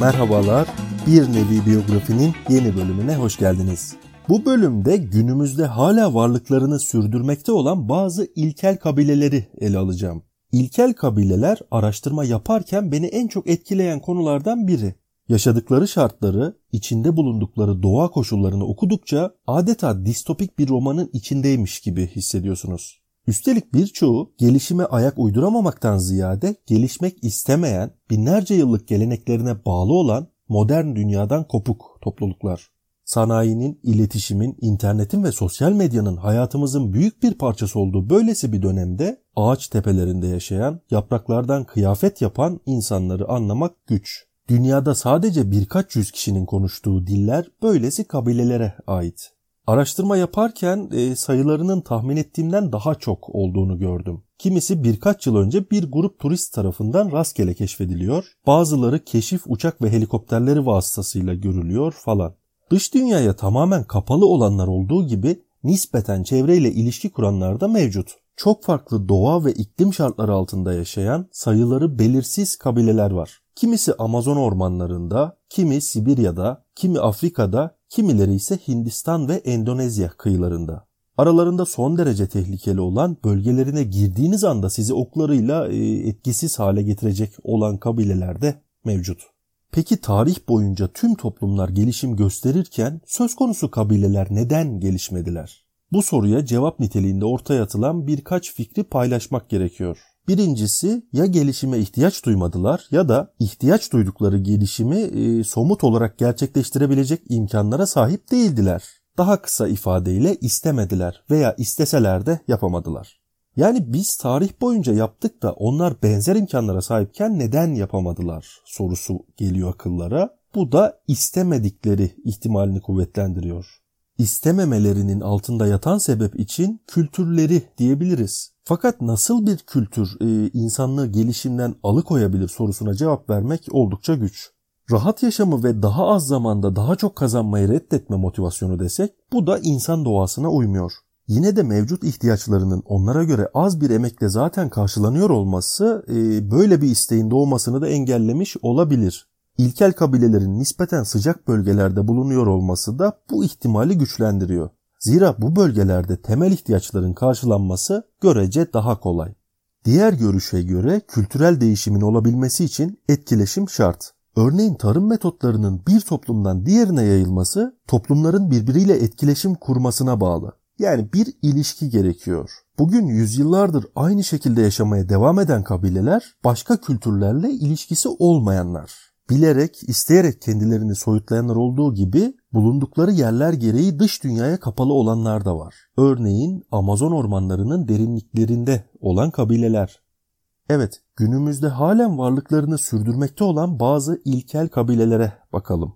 Merhabalar, Bir Nevi Biyografinin yeni bölümüne hoş geldiniz. Bu bölümde günümüzde hala varlıklarını sürdürmekte olan bazı ilkel kabileleri ele alacağım. İlkel kabileler araştırma yaparken beni en çok etkileyen konulardan biri. Yaşadıkları şartları, içinde bulundukları doğa koşullarını okudukça adeta distopik bir romanın içindeymiş gibi hissediyorsunuz. Üstelik birçoğu gelişime ayak uyduramamaktan ziyade gelişmek istemeyen, binlerce yıllık geleneklerine bağlı olan modern dünyadan kopuk topluluklar. Sanayinin, iletişimin, internetin ve sosyal medyanın hayatımızın büyük bir parçası olduğu böylesi bir dönemde ağaç tepelerinde yaşayan, yapraklardan kıyafet yapan insanları anlamak güç. Dünyada sadece birkaç yüz kişinin konuştuğu diller böylesi kabilelere ait. Araştırma yaparken e, sayılarının tahmin ettiğimden daha çok olduğunu gördüm. Kimisi birkaç yıl önce bir grup turist tarafından rastgele keşfediliyor. Bazıları keşif uçak ve helikopterleri vasıtasıyla görülüyor falan. Dış dünyaya tamamen kapalı olanlar olduğu gibi nispeten çevreyle ilişki kuranlar da mevcut. Çok farklı doğa ve iklim şartları altında yaşayan sayıları belirsiz kabileler var. Kimisi Amazon ormanlarında, kimi Sibirya'da, kimi Afrika'da, kimileri ise Hindistan ve Endonezya kıyılarında. Aralarında son derece tehlikeli olan bölgelerine girdiğiniz anda sizi oklarıyla e, etkisiz hale getirecek olan kabileler de mevcut. Peki tarih boyunca tüm toplumlar gelişim gösterirken söz konusu kabileler neden gelişmediler? Bu soruya cevap niteliğinde ortaya atılan birkaç fikri paylaşmak gerekiyor. Birincisi ya gelişime ihtiyaç duymadılar ya da ihtiyaç duydukları gelişimi e, somut olarak gerçekleştirebilecek imkanlara sahip değildiler. Daha kısa ifadeyle istemediler veya isteseler de yapamadılar. Yani biz tarih boyunca yaptık da onlar benzer imkanlara sahipken neden yapamadılar sorusu geliyor akıllara. Bu da istemedikleri ihtimalini kuvvetlendiriyor. İstememelerinin altında yatan sebep için kültürleri diyebiliriz. Fakat nasıl bir kültür e, insanlığı gelişimden alıkoyabilir sorusuna cevap vermek oldukça güç. Rahat yaşamı ve daha az zamanda daha çok kazanmayı reddetme motivasyonu desek bu da insan doğasına uymuyor. Yine de mevcut ihtiyaçlarının onlara göre az bir emekle zaten karşılanıyor olması e, böyle bir isteğin doğmasını da engellemiş olabilir. İlkel kabilelerin nispeten sıcak bölgelerde bulunuyor olması da bu ihtimali güçlendiriyor. Zira bu bölgelerde temel ihtiyaçların karşılanması görece daha kolay. Diğer görüşe göre kültürel değişimin olabilmesi için etkileşim şart. Örneğin tarım metotlarının bir toplumdan diğerine yayılması toplumların birbiriyle etkileşim kurmasına bağlı. Yani bir ilişki gerekiyor. Bugün yüzyıllardır aynı şekilde yaşamaya devam eden kabileler başka kültürlerle ilişkisi olmayanlar. Bilerek, isteyerek kendilerini soyutlayanlar olduğu gibi bulundukları yerler gereği dış dünyaya kapalı olanlar da var. Örneğin Amazon ormanlarının derinliklerinde olan kabileler. Evet, günümüzde halen varlıklarını sürdürmekte olan bazı ilkel kabilelere bakalım.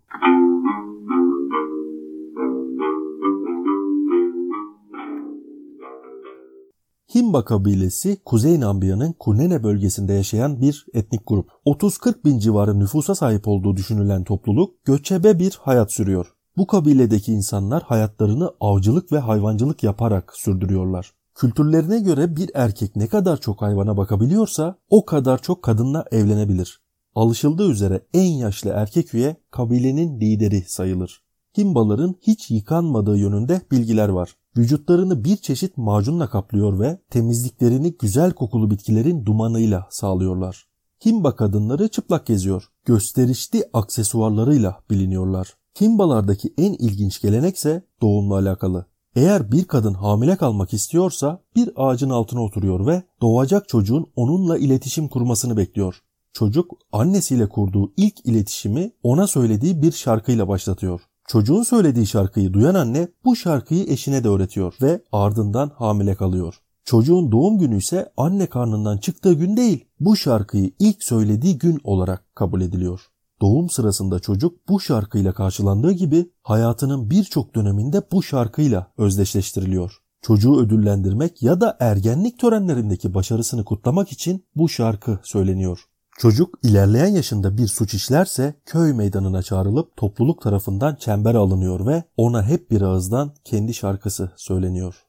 Himba kabilesi Kuzey Nambiya'nın Kunene bölgesinde yaşayan bir etnik grup. 30-40 bin civarı nüfusa sahip olduğu düşünülen topluluk göçebe bir hayat sürüyor. Bu kabiledeki insanlar hayatlarını avcılık ve hayvancılık yaparak sürdürüyorlar. Kültürlerine göre bir erkek ne kadar çok hayvana bakabiliyorsa o kadar çok kadınla evlenebilir. Alışıldığı üzere en yaşlı erkek üye kabilenin lideri sayılır. Himbaların hiç yıkanmadığı yönünde bilgiler var. Vücutlarını bir çeşit macunla kaplıyor ve temizliklerini güzel kokulu bitkilerin dumanıyla sağlıyorlar. Himba kadınları çıplak geziyor. Gösterişli aksesuarlarıyla biliniyorlar. Himbalardaki en ilginç gelenekse doğumla alakalı. Eğer bir kadın hamile kalmak istiyorsa bir ağacın altına oturuyor ve doğacak çocuğun onunla iletişim kurmasını bekliyor. Çocuk annesiyle kurduğu ilk iletişimi ona söylediği bir şarkıyla başlatıyor. Çocuğun söylediği şarkıyı duyan anne bu şarkıyı eşine de öğretiyor ve ardından hamile kalıyor. Çocuğun doğum günü ise anne karnından çıktığı gün değil, bu şarkıyı ilk söylediği gün olarak kabul ediliyor. Doğum sırasında çocuk bu şarkıyla karşılandığı gibi hayatının birçok döneminde bu şarkıyla özdeşleştiriliyor. Çocuğu ödüllendirmek ya da ergenlik törenlerindeki başarısını kutlamak için bu şarkı söyleniyor. Çocuk ilerleyen yaşında bir suç işlerse köy meydanına çağrılıp topluluk tarafından çember alınıyor ve ona hep bir ağızdan kendi şarkısı söyleniyor.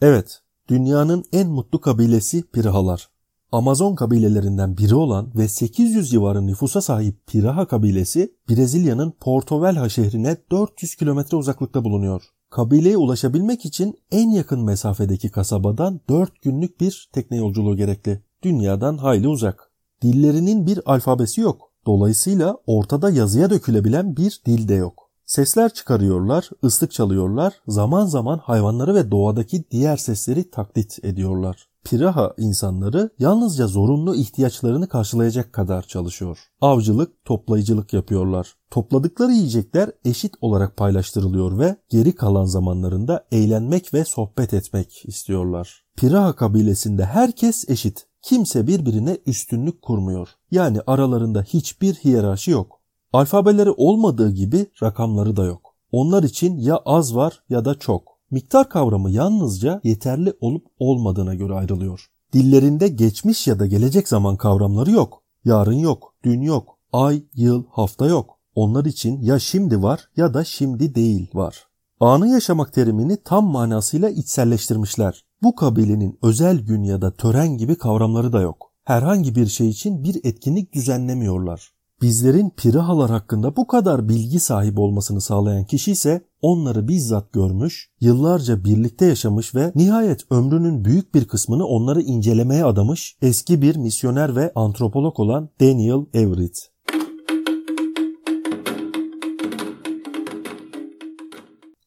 Evet, dünyanın en mutlu kabilesi Pirahalar. Amazon kabilelerinden biri olan ve 800 civarı nüfusa sahip Piraha kabilesi Brezilya'nın Porto Velho şehrine 400 kilometre uzaklıkta bulunuyor. Kabileye ulaşabilmek için en yakın mesafedeki kasabadan 4 günlük bir tekne yolculuğu gerekli. Dünyadan hayli uzak. Dillerinin bir alfabesi yok. Dolayısıyla ortada yazıya dökülebilen bir dil de yok. Sesler çıkarıyorlar, ıslık çalıyorlar, zaman zaman hayvanları ve doğadaki diğer sesleri taklit ediyorlar. Piraha insanları yalnızca zorunlu ihtiyaçlarını karşılayacak kadar çalışıyor. Avcılık, toplayıcılık yapıyorlar. Topladıkları yiyecekler eşit olarak paylaştırılıyor ve geri kalan zamanlarında eğlenmek ve sohbet etmek istiyorlar. Piraha kabilesinde herkes eşit. Kimse birbirine üstünlük kurmuyor. Yani aralarında hiçbir hiyerarşi yok. Alfabeleri olmadığı gibi rakamları da yok. Onlar için ya az var ya da çok. Miktar kavramı yalnızca yeterli olup olmadığına göre ayrılıyor. Dillerinde geçmiş ya da gelecek zaman kavramları yok. Yarın yok, dün yok, ay, yıl, hafta yok. Onlar için ya şimdi var ya da şimdi değil var. Anı yaşamak terimini tam manasıyla içselleştirmişler. Bu kabilenin özel gün ya da tören gibi kavramları da yok. Herhangi bir şey için bir etkinlik düzenlemiyorlar. Bizlerin pirahalar hakkında bu kadar bilgi sahibi olmasını sağlayan kişi ise onları bizzat görmüş, yıllarca birlikte yaşamış ve nihayet ömrünün büyük bir kısmını onları incelemeye adamış eski bir misyoner ve antropolog olan Daniel Everett.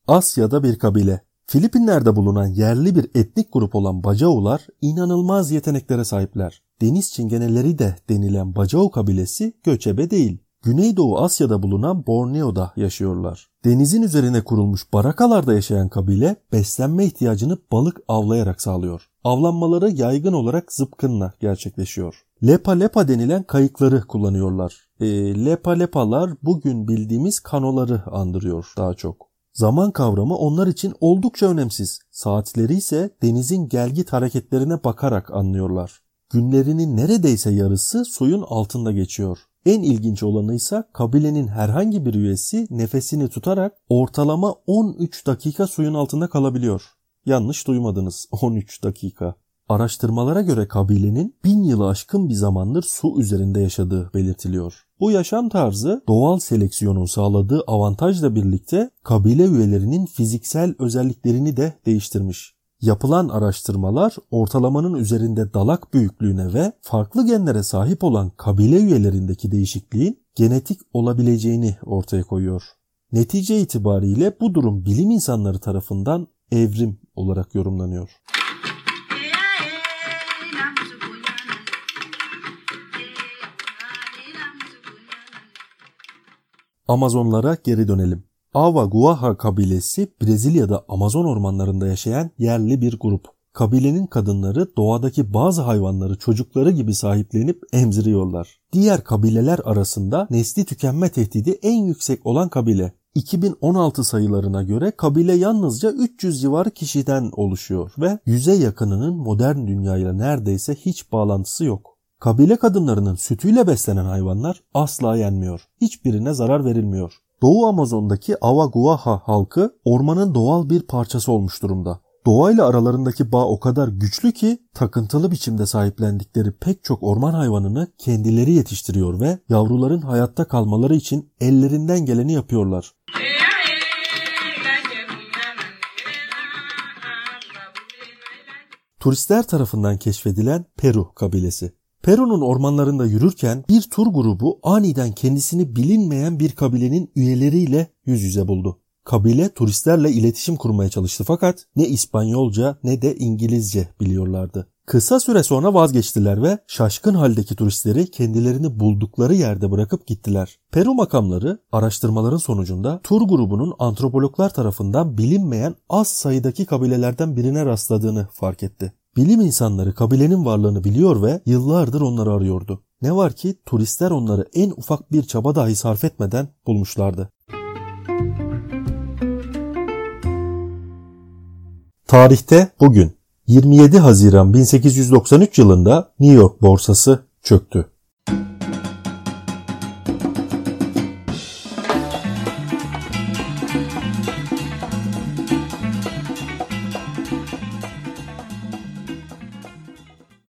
Asya'da bir kabile. Filipinler'de bulunan yerli bir etnik grup olan Bacaular inanılmaz yeteneklere sahipler. Deniz çingeneleri de denilen Bacau kabilesi göçebe değil. Güneydoğu Asya'da bulunan Borneo'da yaşıyorlar. Denizin üzerine kurulmuş barakalarda yaşayan kabile beslenme ihtiyacını balık avlayarak sağlıyor. Avlanmaları yaygın olarak zıpkınla gerçekleşiyor. Lepa lepa denilen kayıkları kullanıyorlar. E, lepa lepalar bugün bildiğimiz kanoları andırıyor daha çok. Zaman kavramı onlar için oldukça önemsiz. Saatleri ise denizin gelgit hareketlerine bakarak anlıyorlar. Günlerinin neredeyse yarısı suyun altında geçiyor. En ilginç olanı ise kabilenin herhangi bir üyesi nefesini tutarak ortalama 13 dakika suyun altında kalabiliyor. Yanlış duymadınız 13 dakika. Araştırmalara göre kabilenin bin yılı aşkın bir zamandır su üzerinde yaşadığı belirtiliyor. Bu yaşam tarzı doğal seleksiyonun sağladığı avantajla birlikte kabile üyelerinin fiziksel özelliklerini de değiştirmiş. Yapılan araştırmalar ortalamanın üzerinde dalak büyüklüğüne ve farklı genlere sahip olan kabile üyelerindeki değişikliğin genetik olabileceğini ortaya koyuyor. Netice itibariyle bu durum bilim insanları tarafından evrim olarak yorumlanıyor. Amazonlara geri dönelim. Ava Guaha kabilesi Brezilya'da Amazon ormanlarında yaşayan yerli bir grup. Kabilenin kadınları doğadaki bazı hayvanları çocukları gibi sahiplenip emziriyorlar. Diğer kabileler arasında nesli tükenme tehdidi en yüksek olan kabile. 2016 sayılarına göre kabile yalnızca 300 civarı kişiden oluşuyor ve yüze yakınının modern dünyayla neredeyse hiç bağlantısı yok. Kabile kadınlarının sütüyle beslenen hayvanlar asla yenmiyor. Hiçbirine zarar verilmiyor. Doğu Amazon'daki Avaguaha halkı ormanın doğal bir parçası olmuş durumda. Doğayla aralarındaki bağ o kadar güçlü ki takıntılı biçimde sahiplendikleri pek çok orman hayvanını kendileri yetiştiriyor ve yavruların hayatta kalmaları için ellerinden geleni yapıyorlar. Turistler tarafından keşfedilen Peru kabilesi. Peru'nun ormanlarında yürürken bir tur grubu aniden kendisini bilinmeyen bir kabilenin üyeleriyle yüz yüze buldu. Kabile turistlerle iletişim kurmaya çalıştı fakat ne İspanyolca ne de İngilizce biliyorlardı. Kısa süre sonra vazgeçtiler ve şaşkın haldeki turistleri kendilerini buldukları yerde bırakıp gittiler. Peru makamları araştırmaların sonucunda tur grubunun antropologlar tarafından bilinmeyen az sayıdaki kabilelerden birine rastladığını fark etti. Bilim insanları kabilenin varlığını biliyor ve yıllardır onları arıyordu. Ne var ki turistler onları en ufak bir çaba dahi sarf etmeden bulmuşlardı. Tarihte bugün 27 Haziran 1893 yılında New York borsası çöktü.